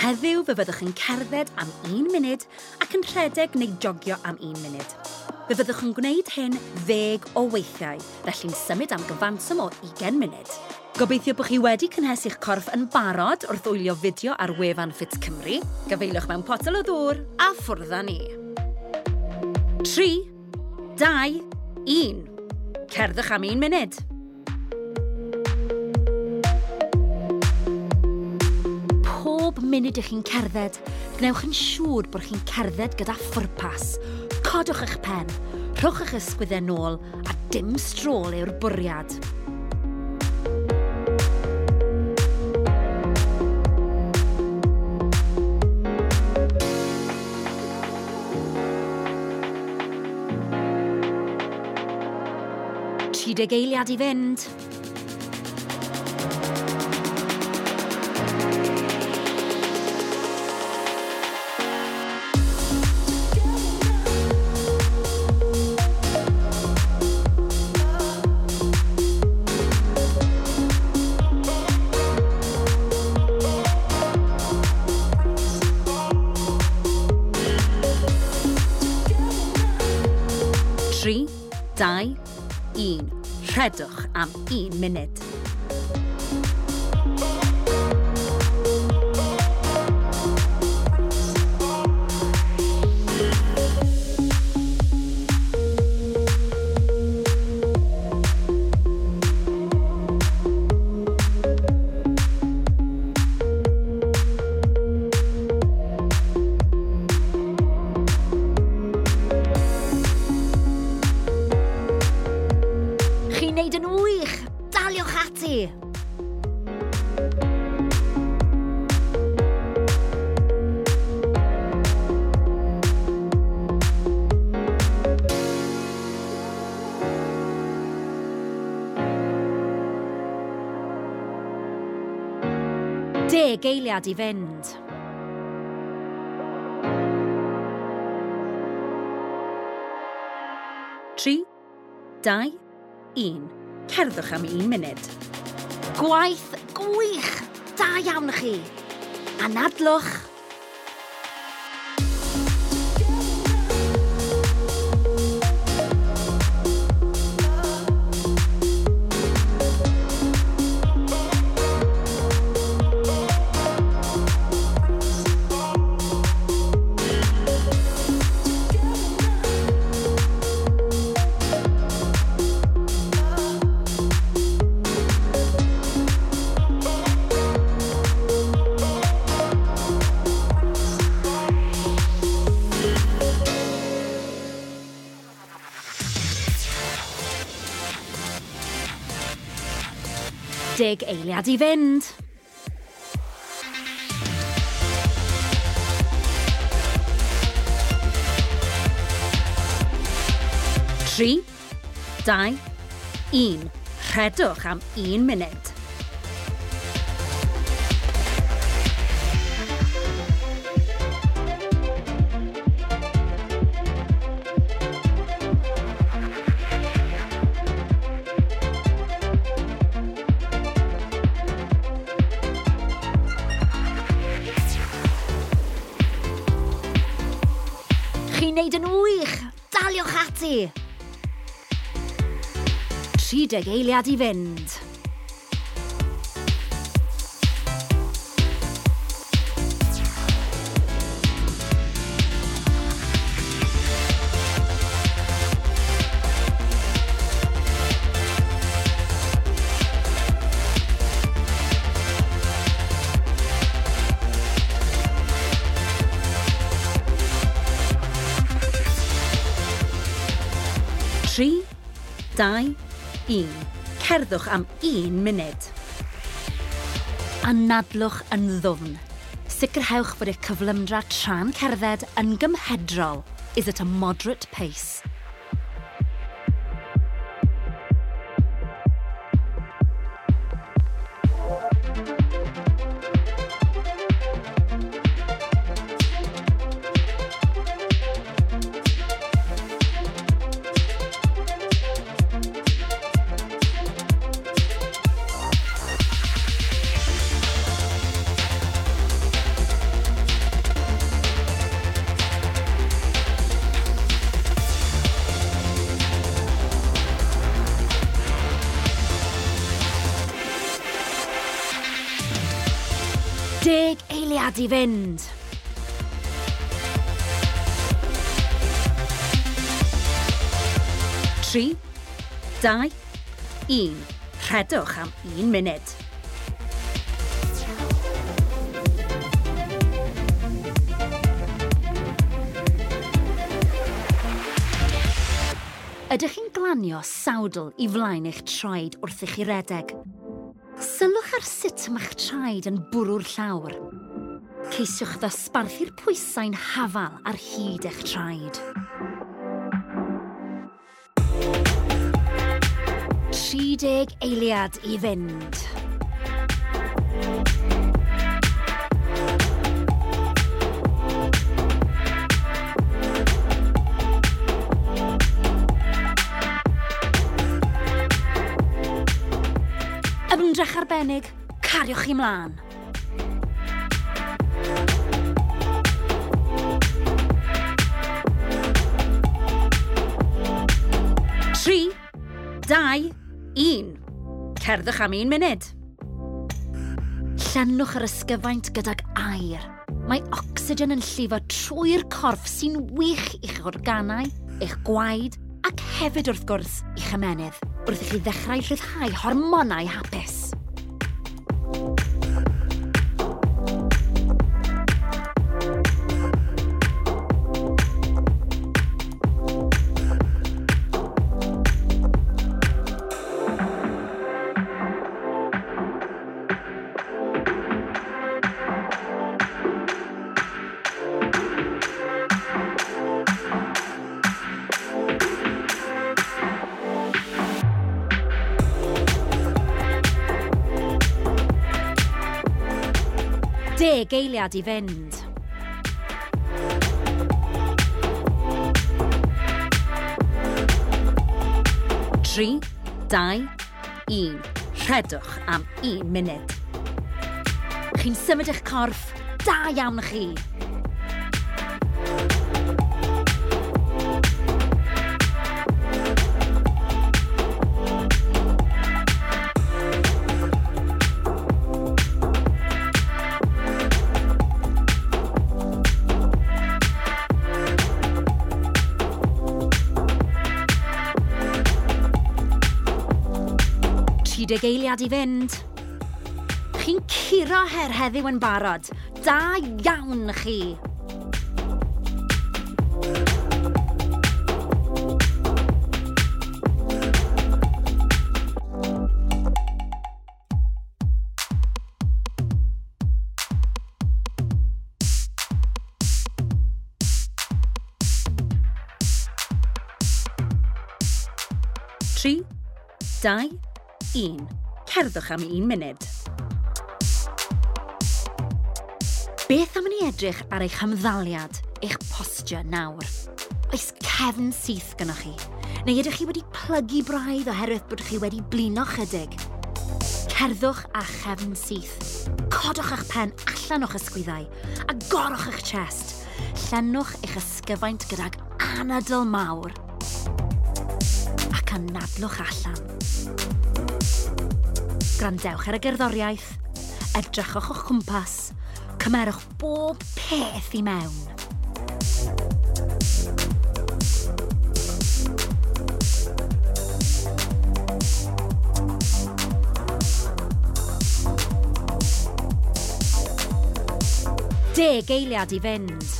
Heddiw fe fyddwch yn cerdded am un munud ac yn rhedeg neu jogio am un munud. Fe fyddwch yn gwneud hyn ddeg o weithiau, felly'n symud am gyfanswm o 20 munud. Gobeithio bod chi wedi cynhesu'ch corff yn barod wrth wylio fideo ar wefan Fit Cymru, gyfeilwch mewn potel o ddŵr a ffwrdd â ni. 3, 2, 1. Cerddwch am un munud. bob munud ych chi'n cerdded, gnewch yn siŵr bod chi'n cerdded gyda ffwrpas. Codwch eich pen, rhowch eich ysgwyddau nôl a dim strôl yw'r bwriad. Tri deg eiliad i fynd. un. Rhedwch am un munud. deg eiliad i fynd. Tri, dau, un. Cerddwch am un munud. Gwaith gwych! Da iawn chi! Anadlwch! deg eiliad i fynd. Tri, dau, un. Rhedwch am un munud. wneud yn wych. Daliwch ati! 30 eiliad i fynd. 2, 1. Cerddwch am 1 munud. Anadlwch yn ddwfn. Sicrhewch fod eich cyflymdra tra'n cerdded yn gymhedrol is at a moderate pace. i fynd. Tri, dau, un. Rhedwch am un munud. Ydych chi'n glanio sawdl i flaen eich traed wrth i chi redeg? Sylwch ar sut mae'ch traed yn bwrw'r llawr. Ceisiwch ddosbarthu'r pwysau'n hafal ar hyd eich traed. Tri deg eiliad i fynd. Ymdrech arbennig, cariwch chi mlaen. Rhai 1. Cerddwch am un munud. Llenwch yr ysgyfaint gydag air. Mae ocsigen yn llifo trwy'r corff sy'n wych i'ch organau, eich gwaed ac hefyd wrth gwrs i'ch ymenydd wrth i chi ddechrau rhyddhau hormonau hapus. deg eiliad i fynd. Tri, dau, un. Rhedwch am un munud. Chi'n symud eich corff, da iawn chi. 30 eiliad i fynd. Chi'n curo her heddiw yn barod. Da iawn chi! Tri, dau, 1. Cerddwch am 1 munud. Beth am ni edrych ar eich hymddaliad, eich postio nawr? Oes cefn syth gynnwch chi? Neu ydych chi wedi plygu braidd oherwydd bod chi wedi blino chydig? Cerddwch a chefn syth. Codwch eich pen allan o'ch ysgwyddau a gorwch eich chest. Llenwch eich ysgyfaint gydag anadl mawr ac anadlwch allan. Grandewch ar y gerddoriaeth, edrychwch o'ch cwmpas, cymerwch bob peth i mewn. Deg eiliad i fynd.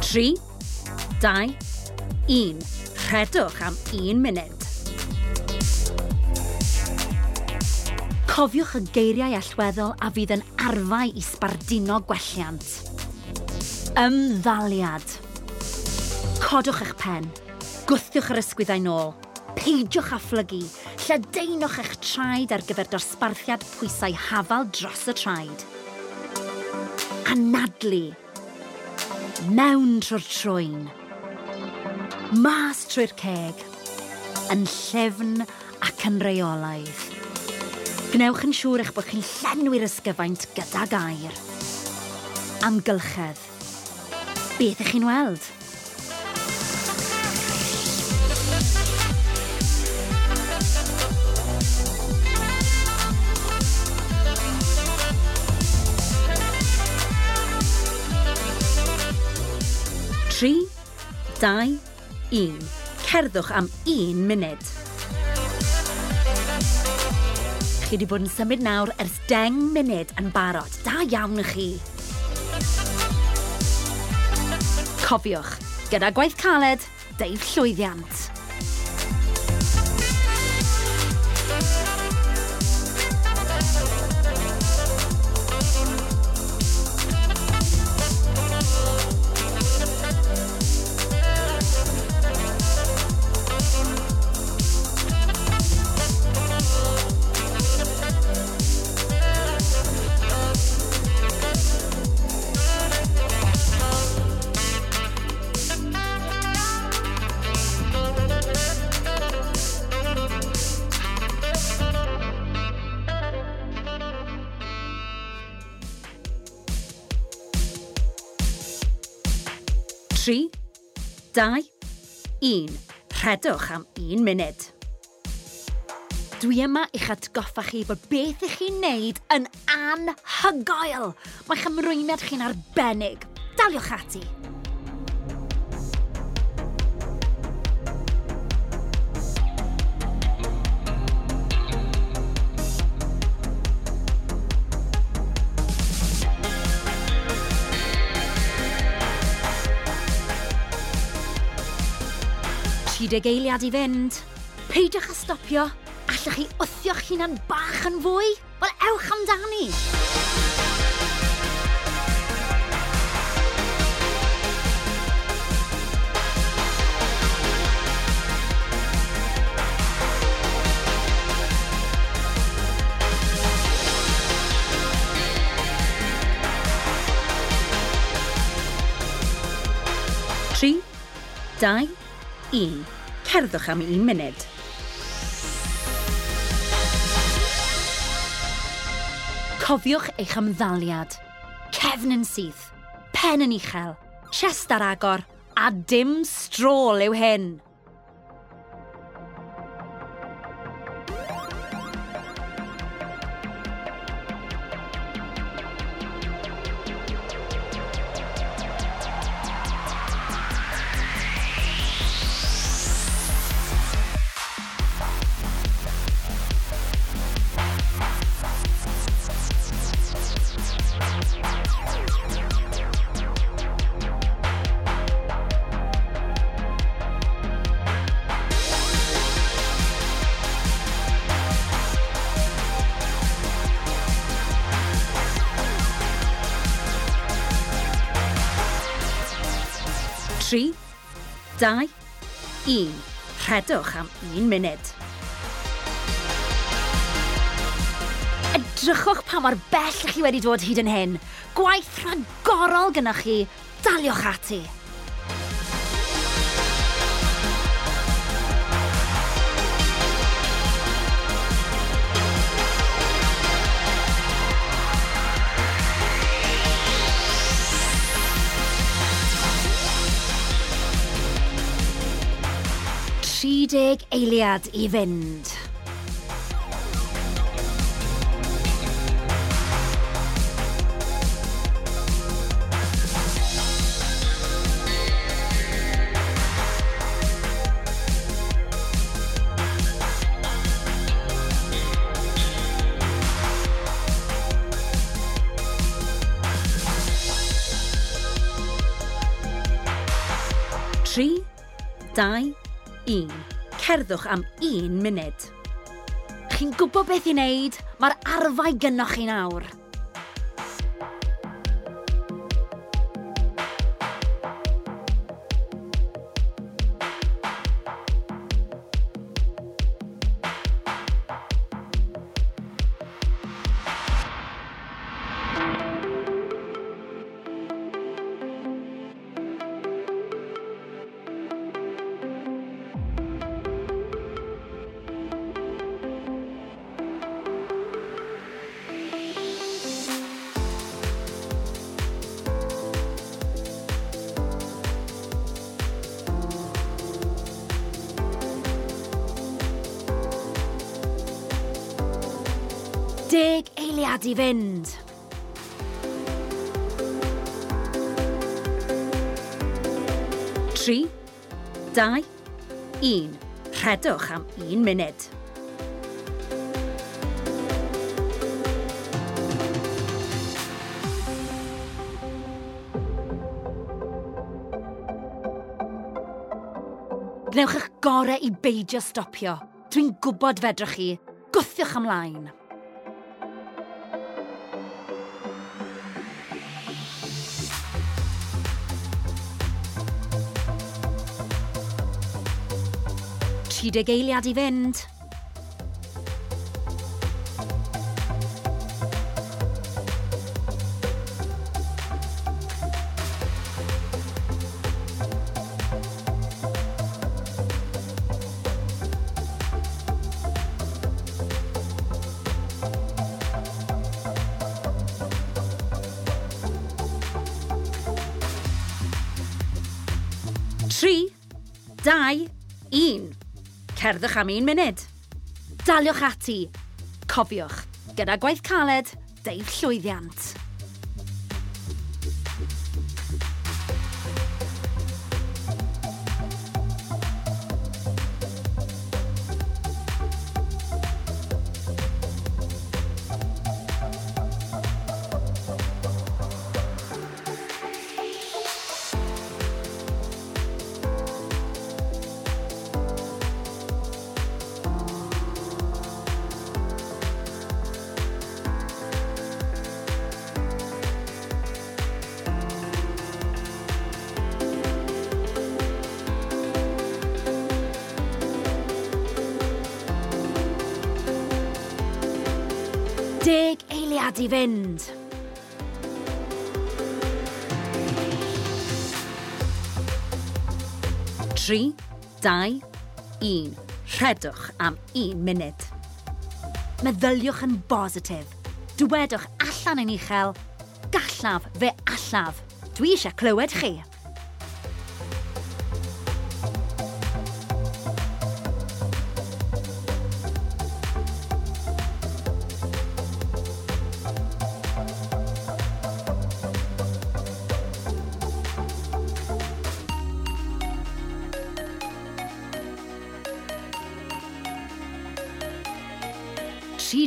Tri, dau, 1. Rhedwch am 1 munud. Cofiwch y geiriau allweddol a fydd yn arfau i sbarduno gwelliant. Ymddaliad. Codwch eich pen. Gwthiwch yr ysgwyddau nôl. Peidiwch â phlygu. Lledaenwch eich traed ar gyfer dosbarthiad pwysau hafal dros y traed. Anadlu. Mewn trwy'r trwy'n mas trwy'r ceg, yn llefn ac yn reolaidd. Gwnewch yn siŵr eich bod chi'n llenwi'r ysgyfaint gydag air. Amgylchedd. Beth ych chi'n weld? Tri, dau, 1. Cerddwch am 1 munud. Chi wedi bod yn symud nawr ers 10 munud yn barod. Da iawn i chi. Cofiwch, gyda gwaith caled, deif llwyddiant. 3, 2, 1. Rhedwch am un munud. Dwi yma i'ch atgoffa chi bod beth ych chi'n neud yn anhygoel. Mae'ch ymrwymiad chi'n arbennig. Daliwch ati. 30 eiliad i fynd. Peidiwch â stopio. Allwch chi wthio'ch hunan bach yn fwy? Wel, ewch amdani! Tri, dau, 1. Cerddwch am 1 munud. Cofiwch eich ymddaliad. Cefn yn syth, pen yn uchel, chest ar agor, a dim strôl yw hyn. 3, 2, 1. Rhedwch am un munud. Edrychwch pa mor bell chi wedi dod hyd yn hyn. Gwaith rhagorol gynnwch chi. Daliwch ati. 30 eiliad i fynd. tri, dau, un. Cerddwch am un munud. Chi'n gwybod beth i wneud? Mae'r arfau gynnwch chi nawr. dad i fynd. Tri, dau, un. Rhedwch am un munud. Gwnewch eich gorau i beidio stopio. Dwi'n gwybod fedrwch chi. Gwthiwch ymlaen. Tri deg eiliad i fynd. Tri. cerddwch am un munud. Daliwch ati. Cofiwch, gyda gwaith caled, deif llwyddiant. dad i fynd. Tri, dau, un. Rhedwch am un munud. Meddyliwch yn bositif. Dywedwch allan yn uchel. Gallaf fe allaf. Dwi eisiau clywed chi.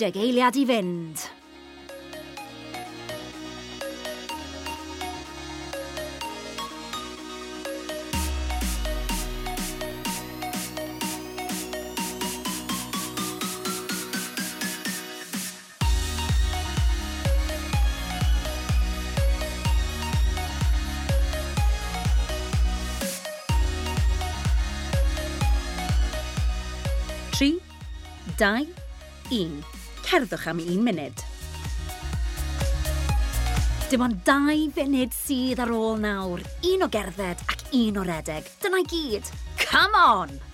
der Gelia Event. She, die, in. cerddwch am un munud. Dim ond dau funud sydd ar ôl nawr, un o gerdded ac un o redeg. Dyna i gyd. Come on!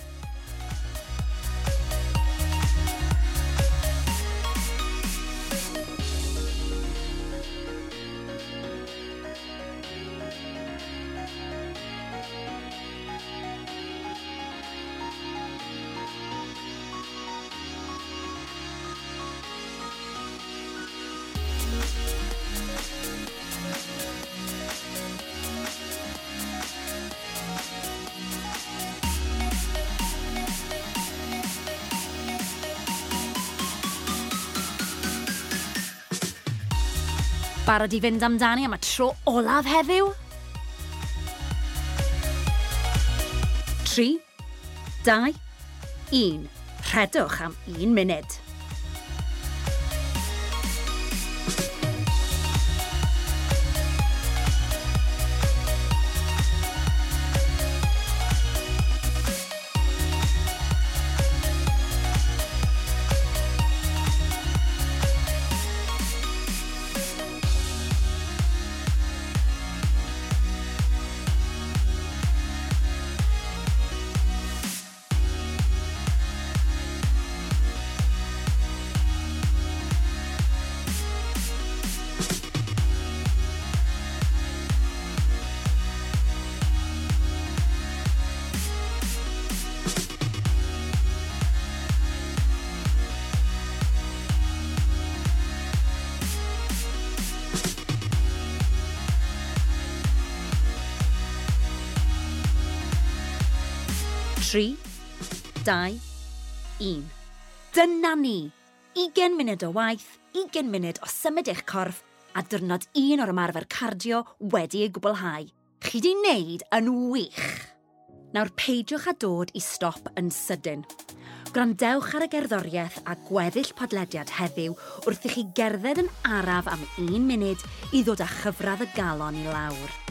Barod i fynd amdani am y tro olaf heddiw? 3, 2, 1. Rhedwch am un munud. 3, 2, 1. Dyna ni! 20 munud o waith, 20 munud o symud eich corff a dyrnod un o'r ymarfer cardio wedi ei gwblhau. Chi di wneud yn wych! Nawr peidiwch â dod i stop yn sydyn. Gwrandewch ar y gerddoriaeth a gweddill podlediad heddiw wrth i chi gerdded yn araf am un munud i ddod â chyfradd y galon i lawr.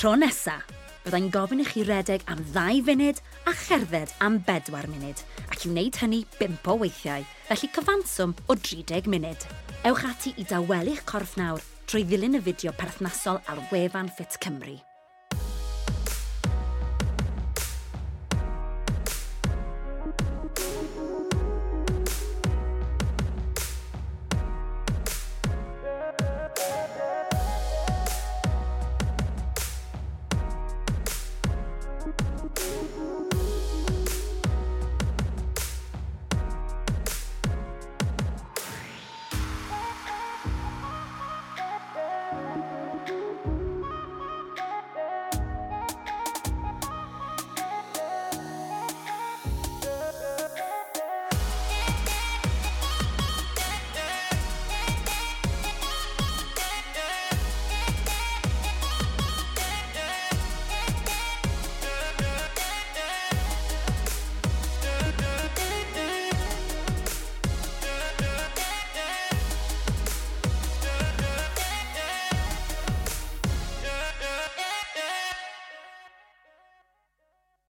tro nesa, byddai'n gofyn i chi redeg am ddau funud a cherdded am bedwar munud, ac i wneud hynny bimp o weithiau, felly cyfanswm o 30 munud. Ewch ati i dawelu'ch corff nawr trwy ddilyn y fideo perthnasol ar wefan Fit Cymru.